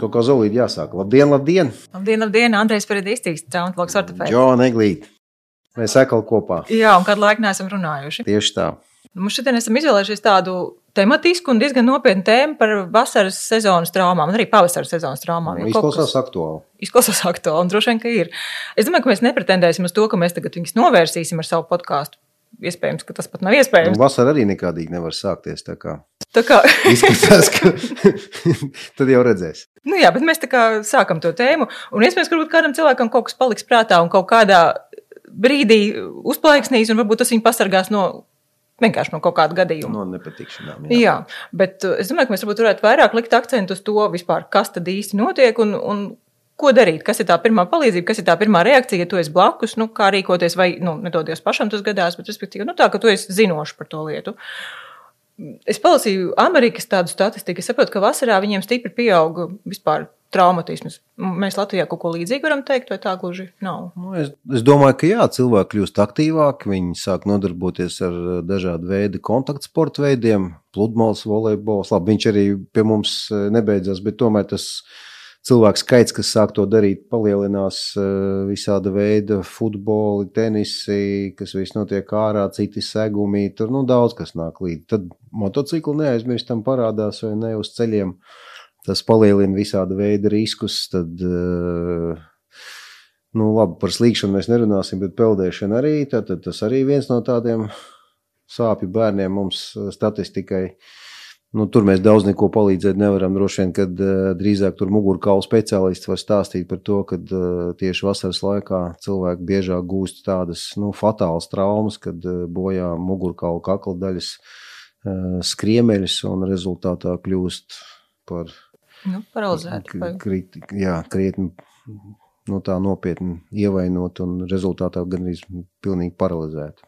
kaut kā zolīti jāsāk. Labdien, labdien! Labdien, labdien! Andrejs Peredīstīgs, traumatologs ortopēds. Džona Eglīt! Mēs atkal kopā. Jā, un kādu laiku neesam runājuši. Tieši tā. Mums šodien esam izvēlējušies tādu tematisku un diezgan nopietnu tēmu par vasaras sezonas traumām, un arī pavasaras sezonas traumām. Nu, izklausās aktuāli. Izklausās aktuāli, un droši vien, ka ir. Es domāju, ka mēs nepretendēsim uz to, ka mēs tagad viņus novērsīsim ar savu podkāstu. Iespējams, ka tas pat nav iespējams. Nu, vasara arī nekādīgi nevar sākties. Kā, tā kā... izskatās, ka tad jau redzēs. Nu jā, bet mēs tā kā sākam to tēmu, un iespējams, ka kādam cilvēkam kaut kas paliks prātā un kaut kādā brīdī uzplaiksnīs, un varbūt tas viņu pasargās no vienkārši no kaut kāda gadījuma. No nepatikšanām. Jā. jā, bet uh, es domāju, ka mēs varētu vairāk likt akcentu uz to vispār, kas tad īsti notiek un, un ko darīt, kas ir tā pirmā palīdzība, kas ir tā pirmā reakcija, ja tu esi blakus, nu, kā rīkoties, vai, nu, nedodies pašam tas gadās, bet, respektīvi, nu, tā, ka tu esi zinošs par to lietu. Es palasīju Amerikas tādu statistiku, es saprotu, ka vasarā viņiem stipri pieauga vispār traumatisms. Mēs Latvijā kaut ko līdzīgu varam teikt, vai tā gluži nav? Nu, es, es domāju, ka jā, cilvēki kļūst aktīvāki, viņi sāk nodarboties ar eh, dažādu veidu kontaktsporta veidiem, pludmales, volejbols. Labi, viņš arī pie mums eh, nebeidzās, bet tomēr tas cilvēku skaits, kas sāk to darīt, palielinās eh, visāda veida futboli, tenisi, kas viss notiek ārā, citi segumi, tur nu, daudz kas nāk līdzi. Tad motocikli neaizmirstam parādās vai ne uz ceļiem. Uh, tas palielina visāda veida riskus. Tad, eh, nu, labi, par slīkšanu mēs nerunāsim, bet peldēšana arī. Tad, tad tas arī viens no tādiem sāpju bērniem mums statistikai. Nu, tur mēs daudz neko palīdzēt nevaram. Droši vien, kad uh, drīzāk tur mugurkaula speciālists var stāstīt par to, ka uh, tieši vasaras laikā cilvēki biežāk gūst tādas nu, fatālas traumas, kad uh, bojā mugurkaula kakla daļas uh, skriemeļus un rezultātā kļūst par Nu, paralizēti. Krit, jā, krietni nu, tā nopietni ievainot un rezultātā gan arī pilnīgi paralizēti.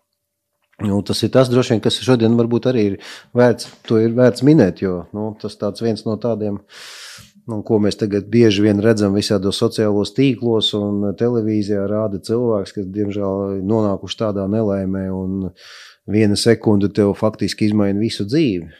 Nu, tas ir tas, vien, kas šodien varbūt arī ir vērts, ir vērts minēt, jo nu, tas tāds viens no tādiem, nu, ko mēs tagad bieži vien redzam visādos sociālos tīklos un televīzijā rāda cilvēks, kas, diemžēl, nonākuši tādā nelaimē un viena sekunde tev faktiski izmaina visu dzīvi.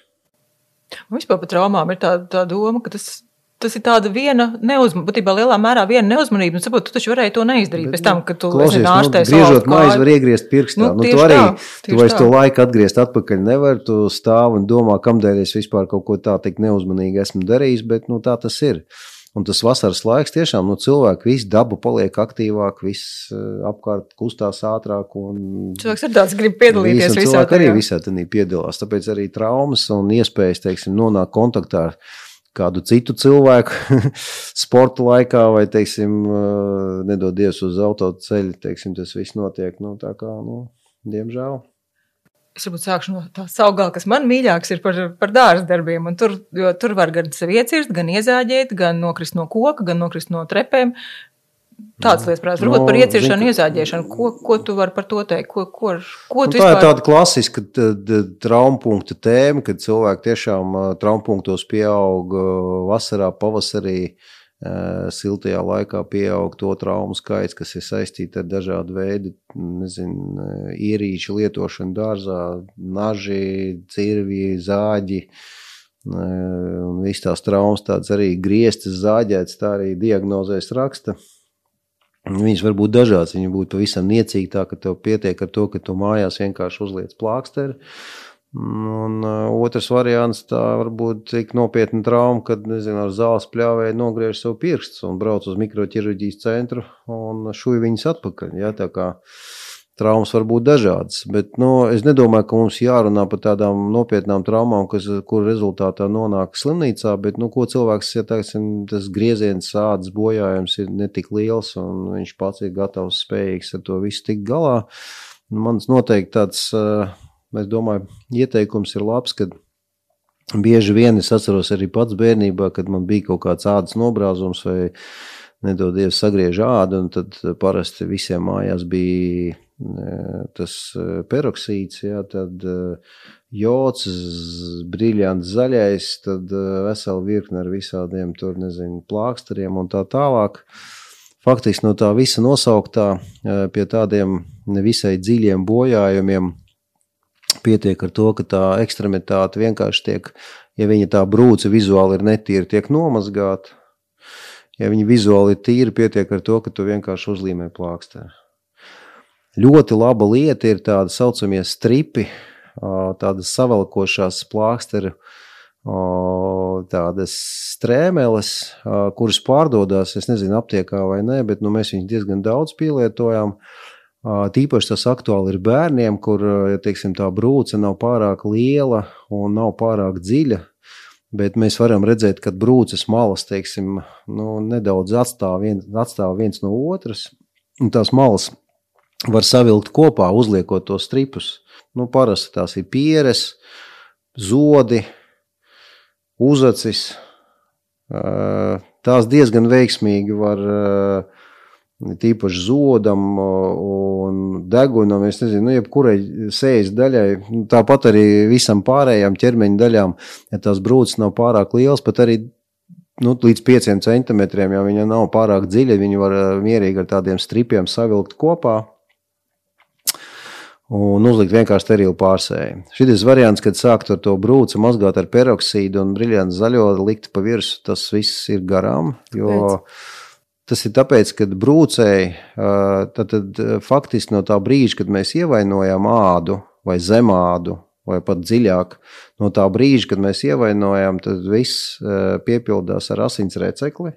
Un vispār par traumām ir tā, tā doma, ka tas, tas ir tāda viena neuzmanība, būtībā lielā mērā viena neuzmanība. Nu, saprot, tu taču varēji to neizdarīt Bet, pēc tam, kad tu klausies, ārstē nu, griežot maizi, var iegriezt pirkstā. Nu, nu, tu arī, tā, tu vairs tā. to laiku atgriezt atpakaļ nevar, tu stāv un domā, kamdēļ es vispār kaut ko tā tik neuzmanīgi esmu darījis, bet, nu, tā tas ir. Un tas vasaras laiks tiešām nu, cilvēki, visu dabu paliek aktīvāk, viss uh, apkārt kustās ātrāk. Cilvēks ir tāds, grib piedalīties visā tajā. arī visā tajā piedalās. Tāpēc arī traumas un iespējas, teiksim, nonākt kontaktā ar kādu citu cilvēku sporta laikā, vai, teiksim, nedodies uz autoceļa, teiksim, tas viss notiek, nu, tā kā, nu, diemžēl. Es varbūt sākšu no tā saugā, kas man mīļāks ir par, par dārza darbiem. Un tur, tur var gan sevi iecirst, gan iezāģēt, gan nokrist no koka, gan nokrist no trepēm. Tādas lietas, protams, varbūt no, par ieciršanu, iezāģēšanu. Ko, ko tu vari par to teikt? Ko, ko, ko nu, tā vispār... ir tāda klasiska traumpunkta tēma, kad cilvēki tiešām traumpunktos pieaug vasarā, pavasarī. Siltajā laikā pieaug to traumu skaits, kas ir saistīti ar dažādu veidu nezinu, ierīču lietošanu dārzā, naži, cirvji, zāģi. Un viss tās traumas tādas arī grieztas, zāģētas, tā arī diagnozēs raksta. Viņas var būt dažādas. Viņa būtu pavisam niecīga, tā ka tev pietiek ar to, ka tu mājās vienkārši uzliec plāksteri Un uh, otrs variants tā var būt tik nopietna trauma, kad nezinu, ar zāles pļāvēju nogriež savu pirkstu un brauc uz mikroķirurģijas centru un šuj viņas atpakaļ. Ja, traumas var būt dažādas, bet nu, es nedomāju, ka mums jārunā par tādām nopietnām traumām, kas, kur rezultātā nonāk slimnīcā, bet nu, ko cilvēks, ja teiksim, tas grieziens, sāds bojājums ir netik liels un viņš pats ir gatavs, spējīgs ar to visu tikt galā. Mans noteikti tāds uh, Es domāju, ieteikums ir labs, kad bieži vien es atceros arī pats bērnībā, kad man bija kaut kāds ādas nobrāzums vai nedodies sagriež ādu, un tad parasti visiem mājās bija tas e, peroksīds, jā, tad e, jods, briljants zaļais, tad vesela virkne ar visādiem tur, nezinu, plāksteriem un tā tālāk. Faktiski no tā visa nosauktā pie tādiem nevisai dziļiem bojājumiem Pietiek ar to, ka tā ekstremitāte vienkārši tiek, ja viņa tā brūce vizuāli ir netīra, tiek nomazgāta. Ja viņi vizuāli ir tīri, pietiek ar to, ka tu vienkārši uzlīmē plāksteri. Ļoti laba lieta ir tāda saucamie stripi, tādas savalkošās plāksteru, tādas strēmeles, kuras pārdodas, es nezinu, aptiekā vai nē, bet nu, mēs viņus diezgan daudz pielietojam. Tīpaši tas aktuāli ir bērniem, kur ja, teiksim, tā brūce nav pārāk liela un nav pārāk dziļa. Bet mēs varam redzēt, ka brūces malas teiksim, nu, nedaudz atstāv, vien, atstāv viens no otras. Un tās malas var savilkt kopā, uzliekot tos stripus. Nu, parasti tās ir pieres, zodi, uzacis. Tās diezgan veiksmīgi var tīpaši zodam un degunam, es nezinu, nu, jebkurai sējas daļai, nu, tāpat arī visam pārējām ķermeņa daļām, ja tās brūces nav pārāk lielas, pat arī nu, līdz 5 centimetriem, ja viņa nav pārāk dziļa, viņi var mierīgi ar tādiem stripiem savilkt kopā un uzlikt vienkārši sterilu pārsēju. Šis variants, kad sākt ar to brūci mazgāt ar peroksīdu un brīvdienu zaļo likt pa virsmu, tas viss ir garām. Tas ir tāpēc, ka brūcēji tad, tad, faktiski no tā brīža, kad mēs ievainojam ādu vai zemādu. Vai pat dziļāk, no tā brīža, kad mēs ievainojam, tad viss piepildās ar asins recekli.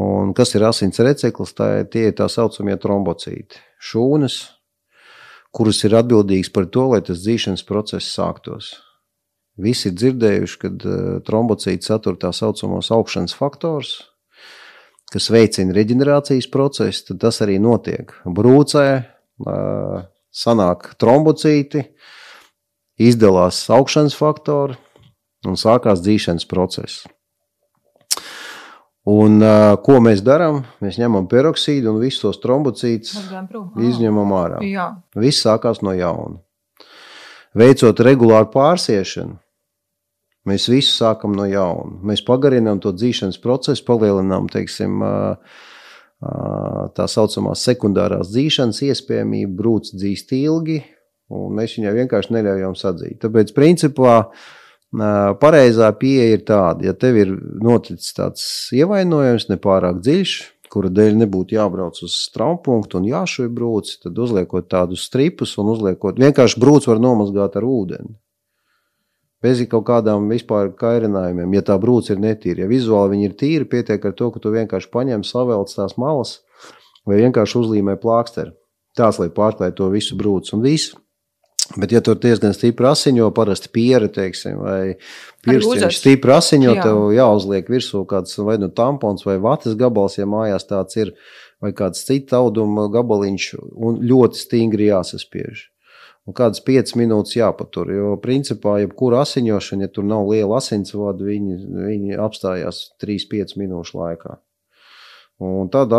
Un kas ir asins receklis? Tā, tie ir tā saucamie trombocīti. Šūnas, kuras ir atbildīgas par to, lai tas dzīšanas process sāktos. Visi ir dzirdējuši, ka uh, trombocīti satur tā saucamos augšanas faktors, kas veicina reģenerācijas procesu, tad tas arī notiek. Brūcē uh, sanāk trombocīti, izdalās augšanas faktori un sākās dzīšanas process. Un, uh, ko mēs darām? Mēs ņemam peroksīdu un visus tos trombocītus izņemam ārā. Jā. Viss sākās no jauna. Veicot regulāru pārsiešanu, mēs visu sākam no jauna. Mēs pagarinām to dzīšanas procesu, palielinām teiksim, uh, uh, tā saucamās sekundārās dzīšanas iespējamību, brūci dzīst ilgi, un mēs viņai vienkārši neļaujam sadzīt. Tāpēc, principā, uh, Pareizā pieeja ir tāda, ja tev ir noticis tāds ievainojums, nepārāk dziļš, kura dēļ nebūtu jābrauc uz straupunktu un jāšuj brūci, tad uzliekot tādus stripus un uzliekot vienkārši brūci var nomazgāt ar ūdeni. Bez kaut kādām vispār kairinājumiem, ja tā brūce ir netīra. Ja vizuāli viņi ir tīri, pietiek ar to, ka tu vienkārši paņem, savelc tās malas vai vienkārši uzlīmē plāksteri. Tās, lai pārklāj to visu brūci un visu. Bet, ja tur diezgan stipri asiņo, parasti piera, teiksim, vai pirkstiņš stipri asiņo, Jā. tev jāuzliek virsū kāds vai nu tampons vai vatas gabals, ja mājās tāds ir, vai kāds cits auduma gabaliņš, un ļoti stingri jāsaspiež. Un kādas 5 minūtes jāpatur, jo principā jebkura asiņošana, ja tur nav liela asinsvada, viņi, viņi apstājās 3-5 minūšu laikā. Un tad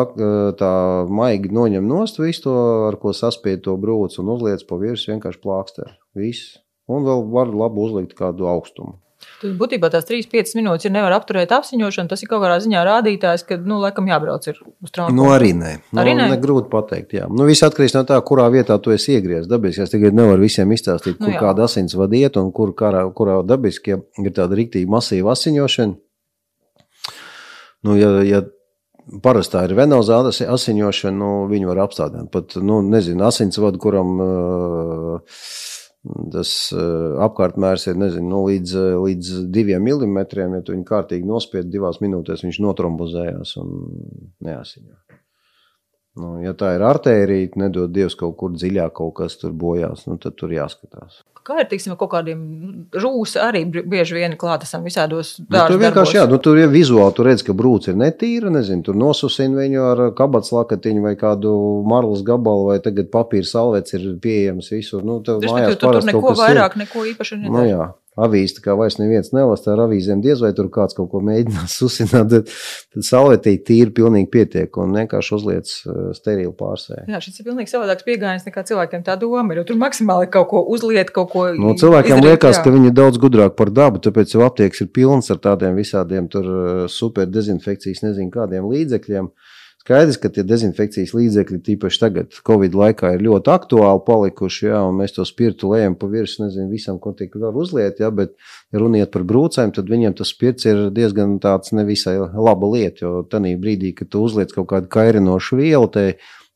tā maigi noņem nost visu to, ar ko saspiež to brūci un uzliek pa virsmu vienkārši plāksteri. Viss. Un vēl var labi uzlikt kādu augstumu. Tad būtībā tās 3-5 minūtes, ja nevar apturēt apziņošanu, tas ir kaut kādā ziņā rādītājs, ka, nu, laikam jābrauc uz traumu. Nu, arī nē. Nu, arī nē. Negrūti pateikt, jā. Nu, viss atkarīgs no tā, kurā vietā tu esi iegriezis. Dabiski es tikai nevaru visiem izstāstīt, nu kur nu, kāda asins vadiet un kur, kurā, kurā dabiski ja ir tāda rīktīgi masīva asiņošana. Nu, ja, ja Parastā ir venozā asiņošana, nu, viņu var apstādināt. Pat, nu, nezinu, asinsvadu, kuram uh, tas uh, apkārtmērs ir nezinu, nu, līdz, līdz diviem milimetriem. Ja tu viņu kārtīgi nospied divās minūtēs, viņš notrombozējās un neasiņo. Nu, ja tā ir artērija, nedod Dievs kaut kur dziļāk, kaut kas tur bojās, nu, tad tur jāskatās. Kā ir tiksim, kaut kādiem rūsiem, arī bieži vien klātesam visādos darbos? Nu, tur vienkārši, jā, nu, tur ir vizuāli, tur redz, ka brūce ir netīra, nezinu, tur nosusina viņu ar kabats lakatiņu vai kādu marlas gabalu, vai tagad papīra salvets ir pieejams visur. Nu, tev mājās tu, tur neko vairāk, ir. neko īpaši nedara. Nu, jā, avīzi kā vairs neviens nelasa ar avīzēm, diez vai tur kāds kaut ko mēģinās susināt. Tad, tad saulētī tīri pilnīgi pietiek un vienkārši uzliec uh, sterilu pārsēju. Jā, šis ir pilnīgi savādāks pieejams nekā cilvēkiem tā doma ir. Tur maksimāli kaut ko uzliet, kaut ko. Nu, cilvēkiem izdarīt, liekas, jā. ka viņi ir daudz gudrāk par dabu, tāpēc jau aptieks ir pilns ar tādiem visādiem uh, super dezinfekcijas, nezinu kādiem līdzekļiem. Skaidrs, ka tie dezinfekcijas līdzekļi, tīpaši tagad, Covid laikā, ir ļoti aktuāli palikuši, jā, mēs to spirtu lejam pa virsmu, nezinu, visam, ko tik var uzliet, jā, bet, ja runiet par brūcēm, tad viņiem tas spirts ir diezgan tāds nevisai laba lieta, jo tanī brīdī, kad tu uzliec kaut kādu kairinošu vielu, te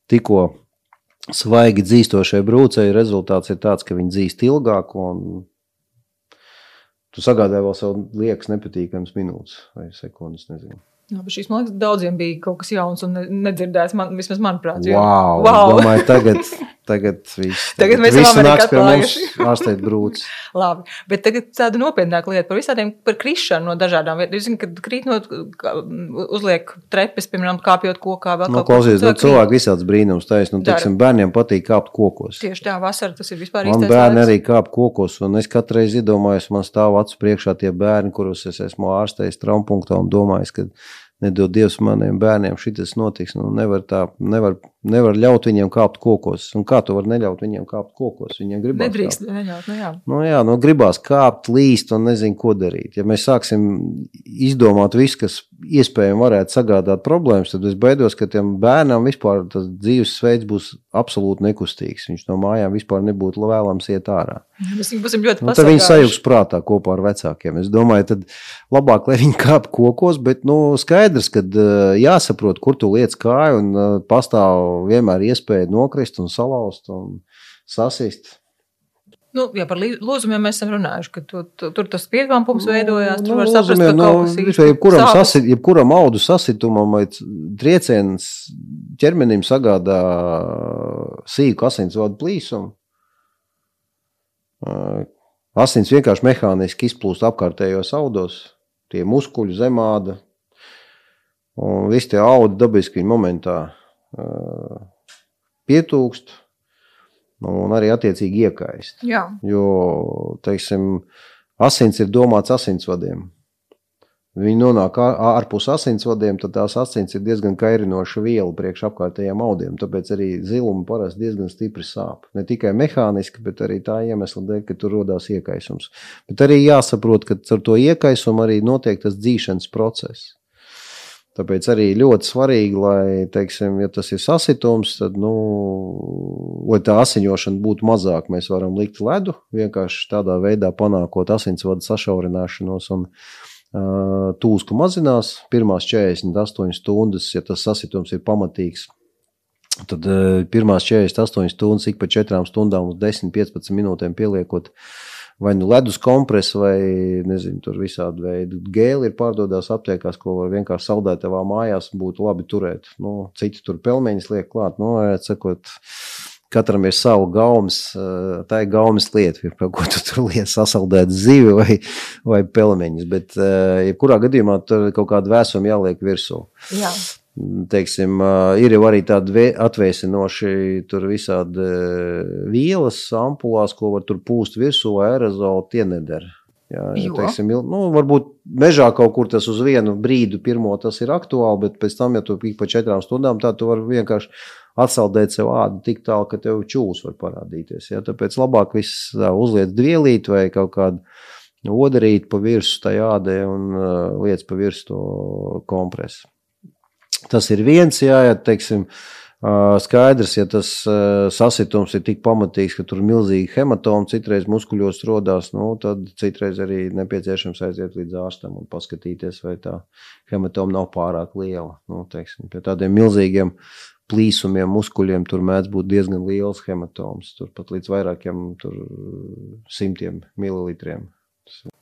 tikko svaigi dzīstošai brūcei, rezultāts ir tāds, ka viņi dzīst ilgāk, tu sagādāji vēl sev liekas nepatīkams minūtes vai sekundes, nezinu. Jā, bet šīs, man liekas, daudziem bija kaut kas jauns un nedzirdēts. Man, vismaz manuprāt, jo, wow, wow. Domāju, tagad, tagad, viss, tagad, tagad mēs esam nāks pie mums ārstēt brūcis. Labi, bet tagad tāda nopietnāka lieta par visādiem, par krišanu no dažādām vietām. Zināt, kad krīt no, uzliek trepes, piemēram, kāpjot kokā vēl no, ko. Klausies, nu, cilvēki visāds brīnums taisa. Nu, teiksim, bērniem patīk kāpt kokos. Tieši tā, vasara tas ir vispār īstais. Man bērni arī kāp kokos, un es katreiz iedomājos, man stāv acu priekšā tie bērni, kurus es esmu ārstējis traumpunktā un domājis, ka nedod Dievs maniem bērniem, šis notiks. Nu, nevar, tā, nevar, nevar ļaut viņiem kāpt kokos. Un kā tu vari neļaut viņiem kāpt kokos? Viņiem gribās. Nedrīkst neļaut, nu jā. Nu, jā, nu, gribās kāpt, līst un nezinu, ko darīt. Ja mēs sāksim izdomāt visu, kas iespējami varētu sagādāt problēmas, tad es baidos, ka tiem bērnam vispār tas dzīvesveids būs absolūti nekustīgs. Viņš no mājām vispār nebūtu vēlams iet ārā. Mēs būsim ļoti nu, Tad viņi sajūgs prātā kopā ar vecākiem. Es domāju, tad labāk, lai viņi kāp kokos, bet nu, skaidrs, ka uh, jāsaprot, kur tu liec kāju un uh, pastāv vienmēr iespēja nokrist un salauzt un sasist. Nu, jā, par lūzumiem mēs esam runājuši, ka tu, tu, tur tas piedvāmpums nu, veidojās. Tur nu, var saprast, ka nu, kaut kas ir. Jebkuram, sasit, jebkuram audu sasitumam vai trieciens ķermenim sagādā sīku asinsvadu plīsumu. Asins vienkārši mehāniski izplūst apkārtējos audos, tie muskuļi, zemāda. Un visi tie audi dabiski momentā pietūkst un arī attiecīgi iekaist. Jā. Jo, teiksim, asins ir domāts asinsvadiem. Viņi nonāk ārpus asinsvadiem, tad tās asins ir diezgan kairinoša viela priekš apkārtējiem audiem. Tāpēc arī ziluma parasti diezgan stipri sāp. Ne tikai mehāniski, bet arī tā iemesla dēļ, ka tur radās iekaisums. Bet arī jāsaprot, ka ar to iekaisumu arī notiek tas dzīšanas process. Tāpēc arī ļoti svarīgi, lai, teiksim, ja tas ir sasitums, tad, nu, lai tā asiņošana būtu mazāka, mēs varam likt ledu, vienkārši tādā veidā panākot asinsvadu sašaurināšanos un, tūsku mazinās. Pirmās 48 stundas, ja tas sasitums ir pamatīgs, tad pirmās 48 stundas ik pa 4 stundām uz 10-15 minūtēm pieliekot vai nu ledus kompresu, vai nezinu, tur visādi veidi gēli ir pārdodās aptiekās, ko var vienkārši saldēt tavā mājās un būtu labi turēt. Nu, citi tur pelmeņus liek klāt, nu, sakot, Katram ir sava gaumas, tā ir gaumas lieta, ko tu tur liec sasaldēt zivi vai, vai pelmeņus. Bet, jebkurā gadījumā, tur kaut kāda vēsuma jāliek virsū. Jā. Teiksim, ir jau arī tādi atvēsinoši tur visādi vielas ampulās, ko var tur pūst virsū, vai aerozolu, tie nedara. Jā, ja, teiksim, nu, varbūt mežā kaut kur tas uz vienu brīdi, pirmo tas ir aktuāli, bet pēc tam, ja tu ik pa četrām stundām, tā tu vari vienkārši atsaldēt sev ādu tik tālu, ka tev čūs var parādīties. Ja? Tāpēc labāk viss uzliec dvielīt vai kaut kādu odarīt pa virsmu tai ādē un uh, liec pa virsmu to kompresu. Tas ir viens, jā, ja teiksim, skaidrs, ja tas sasitums ir tik pamatīgs, ka tur milzīgi hematoma, citreiz muskuļos rodās, nu, tad citreiz arī nepieciešams aiziet līdz ārstam un paskatīties, vai tā hematoma nav pārāk liela. Nu, teiksim, pie tādiem milzīgiem plīsumiem, muskuļiem tur mēdz būt diezgan liels hematoms. Tur pat līdz vairākiem tur, simtiem mililitriem.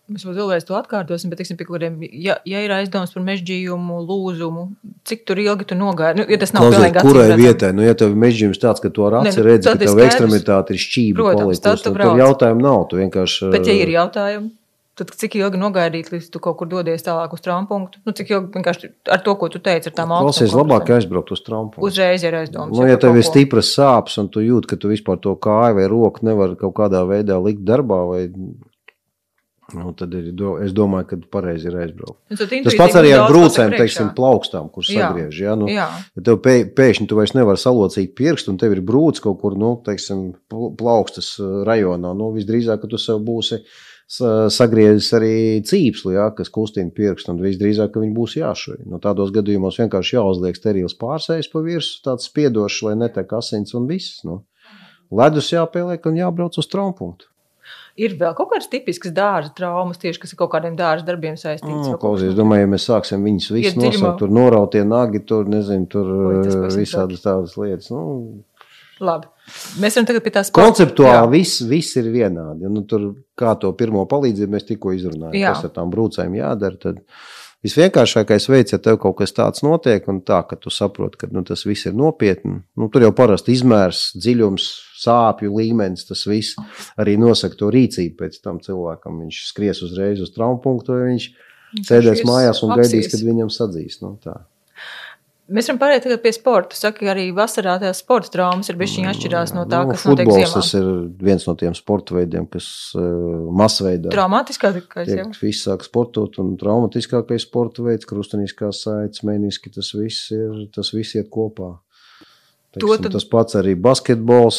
Mēs vēl vēlreiz to atkārtosim, bet, teiksim, kuriem, ja, ja ir aizdoms par mežģījumu, lūzumu, cik tur ilgi tu nogāji? Nu, ja tas nav Klausies, Kurai vietai? Nu, ja tev ir mežģījums tāds, ka tu ar aci redzi, ka tev ekstremitāte ir šķība Protams, palikusi, tad nu, jautājumu nav. Tu vienkārši... Bet, ja ir jautājumi? Tad cik ilgi nogaidīt, līdz tu kaut kur dodies tālāk uz traumu nu, cik ilgi vienkārši ar to, ko tu teici, ar tām augstām? Klausies, labāk aizbraukt uz traumu. Uzreiz ir aizdomas. Nu, ja tev ir stipras sāpes un tu jūti, ka tu vispār to kāju vai roku nevar kaut kādā veidā likt darbā, vai Nu, tad ir, es domāju, ka pareizi ir aizbraukt. Nu, Tas pats arī ar brūcēm, teiksim, plaukstām, kurš sagriež. Ja? Nu, Jā. ja tev pē, pēkšņi tu vairs nevari salocīt pirkstu, un tev ir brūcis kaut kur, nu, teiksim, plaukstas rajonā. Nu, visdrīzāk, ka tu sev būsi sagriezis arī cīpslu, ja, kas kustina pirkstu, un visdrīzāk, ka viņi būs jāšuj. No nu, tādos gadījumos vienkārši jāuzliek sterils pārsējs pa virsmu, tāds spiedošs, lai netek asins un viss. Nu. Ledus jāpieliek un jābrauc uz traumpumtu. Ir vēl kaut kādas tipiskas dārza traumas, tieši kas ar kaut kādiem dārza darbiem saistītas. Mm, klausies, es domāju, ja mēs sāksim viņus visus nosaukt, tur norautie nagi, tur nezinu, tur Oi, visādas tādas lietas. Nu, Labi. Mēs varam tagad pie tās konceptuāli. Viss, viss ir vienādi. Nu, tur, kā to pirmo palīdzību mēs tikko izrunājām, Jā. kas ar tām brūcēm jādara. Tad visvienkāršākais veids, ja tev kaut kas tāds notiek, un tā, ka tu saproti, ka nu, tas viss ir nopietni, nu, tur jau parasti izmērs, dziļums, sāpju līmenis, tas viss arī nosaka to rīcību pēc tam cilvēkam. Viņš skries uzreiz uz traumu punktu, vai viņš sēdēs mājās un gaidīs, kad viņam sadzīs. Nu, tā. Mēs varam pārēt pie sporta. Saka, arī vasarā tās sporta traumas ir bijušas atšķirās no tā, nu, kas notiek ziemā. Tas ir viens no tiem sporta veidiem, kas uh, masveidā. Traumatiskākais jau. Visi sāk sportot, un traumatiskākais sporta veids, krustaniskās saites, meniski, tas viss ir, tas viss iet kopā. Teiksim, tad... Tas pats arī basketbols,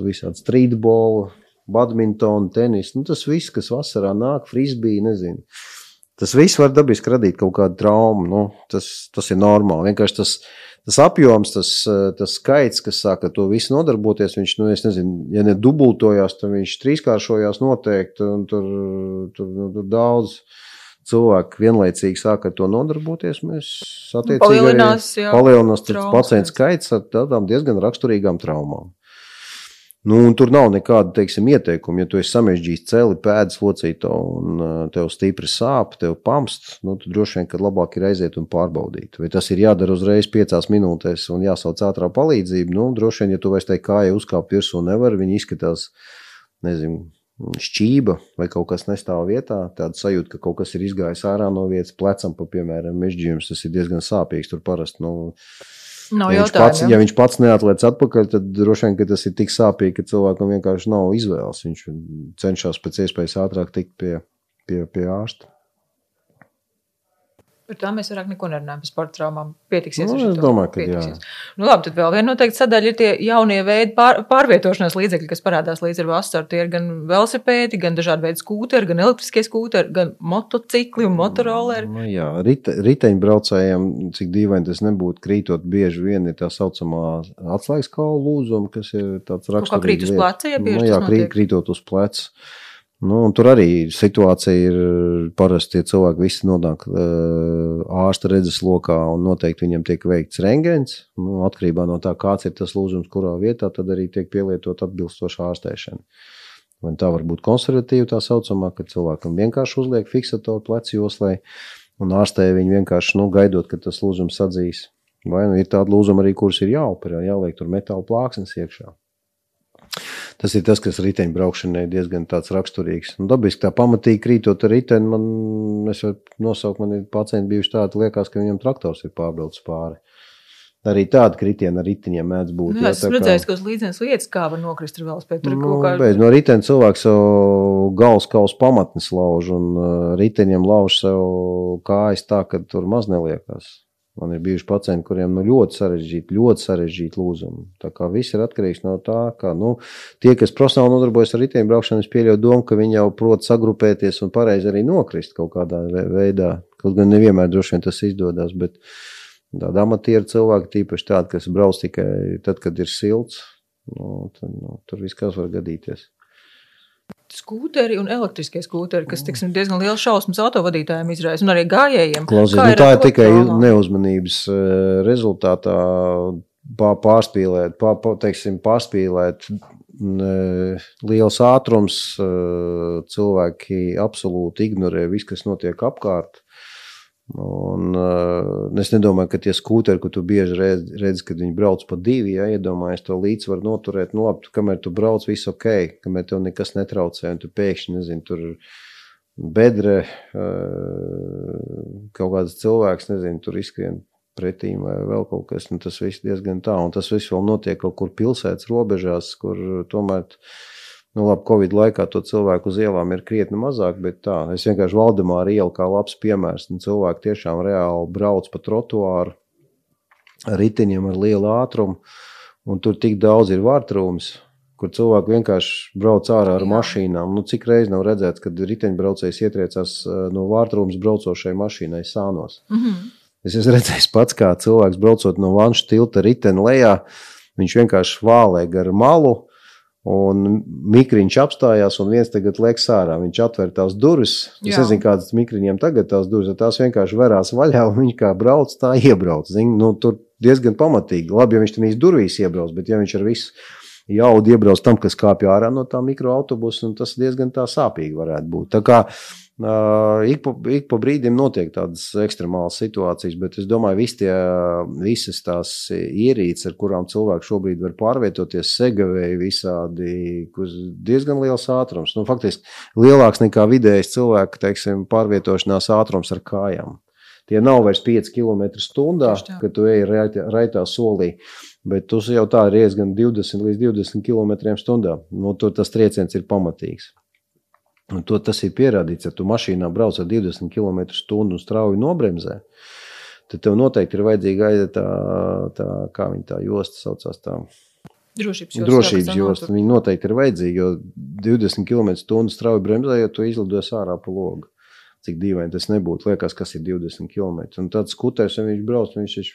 visādi streetball, badminton, tenis. Nu, tas viss, kas vasarā nāk, frisbee, nezinu. Tas viss var dabiski radīt kaut kādu traumu. Nu, tas, tas ir normāli. Vienkārši tas, tas apjoms, tas, tas skaits, kas sāk ar to visu nodarboties, viņš, nu, nezinu, ja ne dubultojās, tad viņš trīskāršojās noteikti. Tur, tur, nu, tur daudz cilvēki vienlaicīgi sāk ar to nodarboties. Mēs attiecīgi palielinās, jā, palielinās pacientu skaits ar tādām diezgan raksturīgām traumām. Nu, tur nav nekāda teiksim, ieteikuma. Ja tu esi samežģījis celi, pēdas locīto un uh, tev stipri sāp, tev pamst, nu, tad droši vien, ka labāk ir aiziet un pārbaudīt. Vai tas ir jādara uzreiz piecās minūtēs un jāsauc ātrā palīdzība? Nu, droši vien, ja tu vairs tai kājai uzkāpt virsū nevar, viņi izskatās, nezinu, šķība vai kaut kas nestāv vietā. Tāda sajūta, ka kaut kas ir izgājis ārā no vietas, plecam, pa, piemēram, mežģījums, tas ir diezgan sāpīgs. Tur parasti, nu, Nav ja, viņš pats, ja viņš pats neatliec atpakaļ, tad droši vien tas ir tik sāpīgi, ka cilvēkam vienkārši nav izvēles. Viņš cenšas pēc iespējas ātrāk tikt pie, pie, pie ārsta. Par tām mēs vairāk neko nerunājam par sporta traumām. Pietiksies. Nu, es domāju, ka pietiksies. jā. Nu, labi, tad vēl viena noteikti sadaļa ir tie jaunie veidi pār, pārvietošanās līdzekļi, kas parādās līdz ar vasaru. Tie ir gan velosipēdi, gan dažādi veidi skūteri, gan elektriskie skūteri, gan motocikli un motoroleri. Nu, jā, rite, riteņbraucējiem, cik dīvaini tas nebūtu, krītot bieži vien ir tā saucamā atslēgas kaula lūzuma, kas ir tāds raksturīgs. Kā krīt uz pleca, ja bieži nu, jā, krīt, krītot uz pleca. Nu, tur arī situācija ir parasti tie cilvēki visi nonāk uh, ārsta redzes lokā un noteikti viņiem tiek veikts rengens. Nu, atkarībā no tā, kāds ir tas lūzums, kurā vietā, tad arī tiek pielietot atbilstoša ārstēšana. Vai tā var būt konservatīva, tā saucamā, ka cilvēkam vienkārši uzliek fiksatoru plecu joslai un ārstē viņu vienkārši nu, gaidot, kad tas lūzums sadzīs. Vai nu ir tāda lūzuma arī, kuras ir jāoperē, jāliek tur metāla plāksnes iekšā. Tas ir tas, kas riteņbraukšanai diezgan raksturīgs. Un dabiski tā pamatīgi krītot ar riteni, man, es varu nosaukt, man ir pacienti bijuši tādi, liekas, ka viņam traktors ir pārbraucis pāri. Arī tāda kritiena ar riteņiem mēdz būt. Nu, jā, es esmu redzējis, ka līdzenas lietas kā var nokrist ar velospēdu. Tur Nu, kaut kā beidz, no riteņa cilvēks savu galvas kausu pamatnes lauž, un uh, riteņiem lauž sev kājas tā, ka tur maz neliekas. Man ir bijuši pacienti, kuriem nu, ļoti sarežģīti, ļoti sarežģīti lūzumi. Tā kā viss ir atkarīgs no tā, ka nu, tie, kas profesionāli nodarbojas ar riteņbraukšanu, es pieļauju domu, ka viņi jau prot sagrupēties un pareizi arī nokrist kaut kādā ve- veidā. Kaut gan nevienmēr droši vien tas izdodas, bet tādi amatieru cilvēki, tīpaši tādi, kas brauc tikai tad, kad ir silts, nu, tad, nu, tur viss kas var gadīties. Skūteri un elektriskie skūteri, kas tiksim, diezgan liels šausmas autovadītājiem izraisa, un arī gājējiem. Klausies, nu, tā ir tikai traumām? neuzmanības eh, rezultātā pā- pārspīlēt, pā, pā, teiksim, pārspīlēt eh, liels ātrums. eh, Cilvēki absolūti ignorē visu, kas notiek apkārt. Un, uh, es nedomāju, ka tie skūteri, ko tu bieži redz, redz kad viņi brauc pa divi, ja iedomājies to līdzsvaru noturēt, nu, labi, tu, kamēr tu brauc, viss ok, kamēr tev nekas netraucē, un tu pēkšņi, nezinu, tur bedre, uh, kaut kāds cilvēks, nezinu, tur izskrien pretī vai vēl kaut kas, nu, tas viss diezgan tā, un tas viss vēl notiek kaut kur pilsētas robežās, kur tomēr Nu, labi, Covid laikā to cilvēku uz ielām ir krietni mazāk, bet tā, es vienkārši Valdemāru ielu kā labs piemērs. Cilvēki tiešām reāli brauc pa trotuāru ar riteņiem ar lielu ātrumu, un tur tik daudz ir vārtrūms, kur cilvēki vienkārši brauc ārā ar Jā. mašīnām. Nu, cik reiz nav redzēts, kad riteņbraucējs ietriecās eh, no vārtrūmas braucošai mašīnai sānos. Mm -hmm. Es esmu redzējis pats, kā cilvēks braucot no vanšu tilta riteni lejā, viņš vienkārši vālē gar malu, Un mikriņš apstājās, un viens tagad liekas ārā. Viņš atver tās durvis. Es Jā. nezinu, kādas mikriņiem tagad tās durvis, tās vienkārši verās vaļā, un viņš kā brauc, tā iebrauc. Zin, nu, tur diezgan pamatīgi. Labi, ja viņš tam īsti durvīs iebrauc, bet ja viņš ar visu jaudu iebrauc tam, kas kāpj ārā no tā mikroautobusa, tas diezgan tā sāpīgi varētu būt. Tā kā Uh, ik, pa, ik pa brīdim notiek tādas ekstremālas situācijas, bet es domāju, vis tie, visas tās ierīces, ar kurām cilvēki šobrīd var pārvietoties, segavēji visādi, kur diezgan liels ātrums. Nu, faktiski lielāks nekā vidējais cilvēka teiksim, pārvietošanās ātrums ar kājām. Tie nav vairs 5 km/h, kad tu ej raitā, raitā solī, bet tu jau tā ir diezgan 20 līdz 20 km/h. Nu, tur tas trieciens ir pamatīgs. Un to tas ir pierādīts, ja tu mašīnā brauc ar 20 km/h un strauji nobremzē, tad tev noteikti ir vajadzīga tā, tā kā viņa tā josta saucās. Tā. Drošības josta. Drošības josta. Viņa noteikti ir vajadzīga, jo 20 km/h strauji bremzējot, tu izlidos ārā pa logu. Cik dīvaini tas nebūtu. Liekas, kas ir 20 km. Un tāds skuters, ja viņš brauc, viņš ir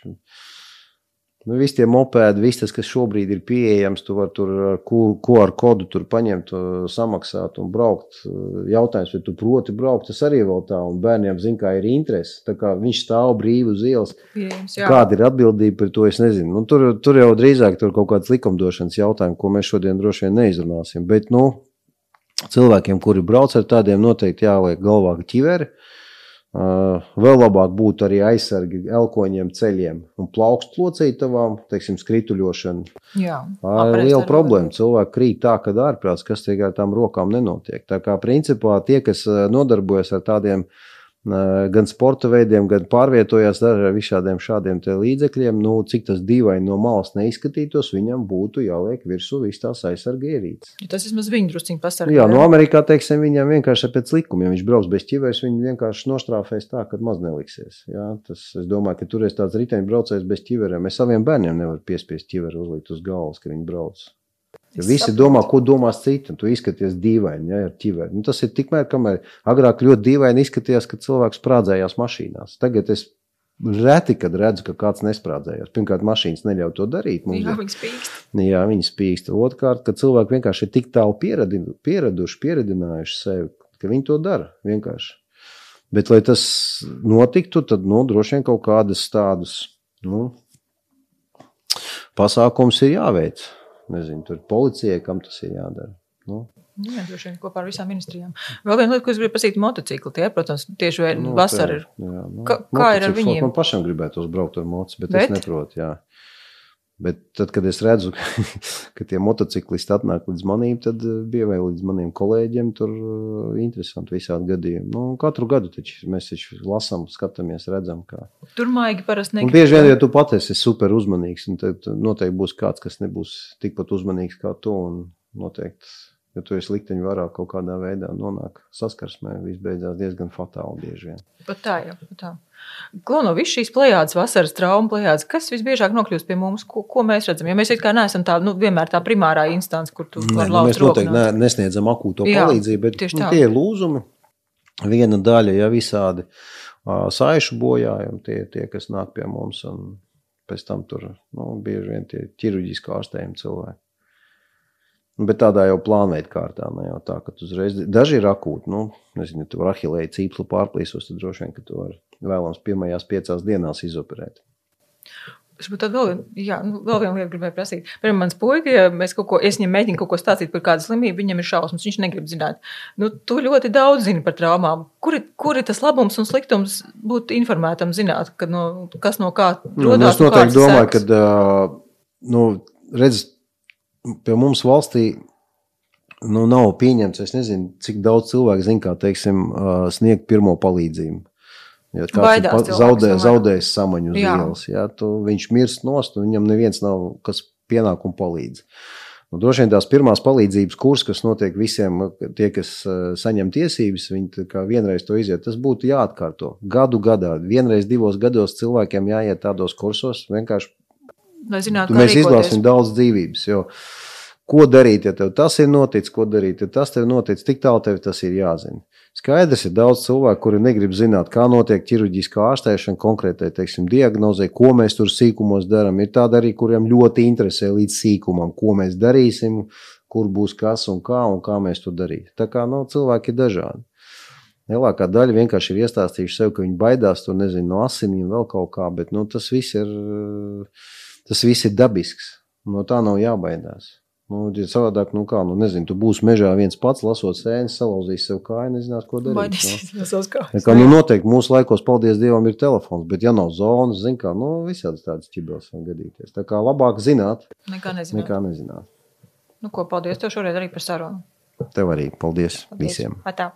Nu, visi tie mopēdi, viss tas, kas šobrīd ir pieejams, tu vari tur ar QR kodu tur paņemt, samaksāt un braukt. Jautājums, vai tu proti braukt, tas arī vēl tā, un bērniem zina, kā ir interese. Tā kā viņš stāv brīvi uz ielas. Pieejams, Kāda ir atbildība par to, es nezinu. Nu, tur, tur jau drīzāk tur kaut kāds likumdošanas jautājums, ko mēs šodien droši vien neizrunāsim. Bet, nu, cilvēkiem, kuri brauc ar tādiem, noteikti jāliek galvā ķiveri. Uh, vēl labāk būtu arī aizsargi elkoņiem, ceļiem un plaukstu locītavām, teiksim, skrituļošana. Jā, tā ir liela problēma. Cilvēki krīt tā, ka ārprāts, kas tikai ar tām rokām nenotiek. Tā kā principā tie, kas nodarbojas ar tādiem uh, gan sporta veidiem, gan pārvietojās ar visādiem šādiem līdzekļiem. Nu, cik tas dīvaini no malas neizskatītos, viņam būtu jāliek virsū visas tās aizsarga ierīces. Ja tas vismaz viņa drusciņi pasargā. Jā, no Amerikā, teiksim, viņam vienkārši pēc likuma, ja viņš brauks bez ķiveres, viņi vienkārši nostrāfēs tā, ka maz neliksies. Jā, tas, es domāju, ka tur ir tāds riteņbraucējs bez ķiverēm. Es saviem bērniem nevaru piespiest ķiveri uzlikt uz galvas, ka viņi brauc. Ja visi saprotu. domā, ko domās citi, un tu izskaties dīvaini ja, ar ķiveri. Nu, tas ir tikmēr, kamēr agrāk ļoti dīvaini izskatījās, kad cilvēks sprādzējās mašīnās. Tagad es reti, kad redzu, ka kāds nesprādzējās. Pirmkārt, mašīnas neļauj to darīt. Jā, viņas spīkst. Jā, viņas spīkst. Otrkārt, ka cilvēki vienkārši ir tik tālu pieraduši, pieredinājuši sevi, ka viņi to dara vienkārši. Bet, lai tas notiktu, tad nu, droši vien kaut kādas tādas nu, pasākums ir jāveic nezinu, tur policijai, kam tas ir jādara. Nu. Nu, jā, droši vien kopā ar visām ministrijām. Vēl viena lieta, ko es gribēju pasīt, motocikli. Tie, protams, tieši nu, vasarā ir. Jā, nu, kā, kā ir ar viņiem? Man pašam gribētu uzbraukt ar motociklu, bet, bet es neprotu. Jā. Bet tad, kad es redzu, ka tie motociklisti atnāk līdz manīm, tad eh, bija vēl līdz maniem kolēģiem. Tur uh, interesanti visādi gadījumi. Nu, katru gadu taču mēs taču lasām, skatāmies, redzam, kā. Tur maigi parasti negrib. Bieži vien, ja tu pats esi super uzmanīgs, tad noteikti būs kāds, kas nebūs tikpat uzmanīgs kā tu. Noteikti ja tu esi likteņu varā kaut kādā veidā nonāk saskarsmē, viss beidzās diezgan fatāli bieži vien. Pat tā, jā, pat tā. Klau no visas šīs plējādes, vasaras traumas plējādes, kas visbiežāk nokļūst pie mums, ko, ko mēs redzam? Jo mēs kā neesam tā, nu, vienmēr tā primārā instance, kur tu vari nu, Mēs noteikti ne, nesniedzam akūto jā, palīdzību, bet nu, tie ir lūzumi. Viena daļa, ja visādi uh, saišu bojājumi, tie tie, kas nāk pie mums, un pēc tam tur nu, bieži vien tie ķirurģiski ārstējumi cilvēki. Bet tādā jau plānveida kārtā, ne jau tā, ka uzreiz daži ir akūti. Nu, nezinu, ja tu ahilēji cīpslu pārplīsos, tad droši vien, ka tu vari vēlams pirmajās piecās dienās izoperēt. Tad vēl, jā, nu, vēl viena lieta, gribēju prasīt. Piemēram, mans puika, ja mēs kaut ko, es viņam mēģinu kaut ko stāstīt par kādu slimību, viņam ir šausmas, viņš negrib zināt. Nu, tu ļoti daudz zini par traumām. Kur, kur ir tas labums un sliktums būt informētam, zināt, ka, no, kas no kā rodas? Nu, es noteikti domāju, ka, uh, nu, redz, pie mums valstī nu, nav pieņemts. Es nezinu, cik daudz cilvēku zina, kā teiksim, sniegt pirmo palīdzību. Ja kāds ir zaudē, zaudējis samaņu uz ielas, ja, viņš mirst nost, un viņam neviens nav, kas pienāk un palīdz. Nu, droši vien tās pirmās palīdzības kurs, kas notiek visiem, tie, kas saņem tiesības, viņi vienreiz to iziet. Tas būtu jāatkārto. Gadu gadā, vienreiz divos gados cilvēkiem jāiet tādos kursos. Vienkārši Lai zinātu, mēs izglābsim daudz dzīvības. Jo, ko darīt, ja tev tas ir noticis, ko darīt, ja tas tev noticis, tik tālu tev tas ir jāzina. Skaidrs, ir daudz cilvēku, kuri negrib zināt, kā notiek ķirurģiskā ārstēšana konkrētai teiksim, diagnozē, ko mēs tur sīkumos darām. Ir tādi arī, kuriem ļoti interesē līdz sīkumam, ko mēs darīsim, kur būs kas un kā un kā mēs to darīsim. Tā kā nu, cilvēki ir dažādi. Lielākā daļa vienkārši ir iestāstījuši sev, ka viņi baidās tur, nezinu, no asinīm, vēl kaut kā, bet nu, tas, viss ir, tas viss ir dabisks. No tā nav jābaidās. Nu, ja savādāk, nu kā, nu nezinu, tu būsi mežā viens pats, lasot sēnes, salauzīs sev kāju, nezinās, ko darīt. Baidīsies no savas kājas. Kā, nu, noteikti mūsu laikos, paldies Dievam, ir telefons, bet ja nav zonas, zin kā, nu, visādas tādas ķibels var gadīties. Tā kā labāk zināt, Nekā nezināt. nekā nezināt. Nu, ko, paldies tev šoreiz arī par sarunu. Tev arī paldies, Paldies. visiem. Atā.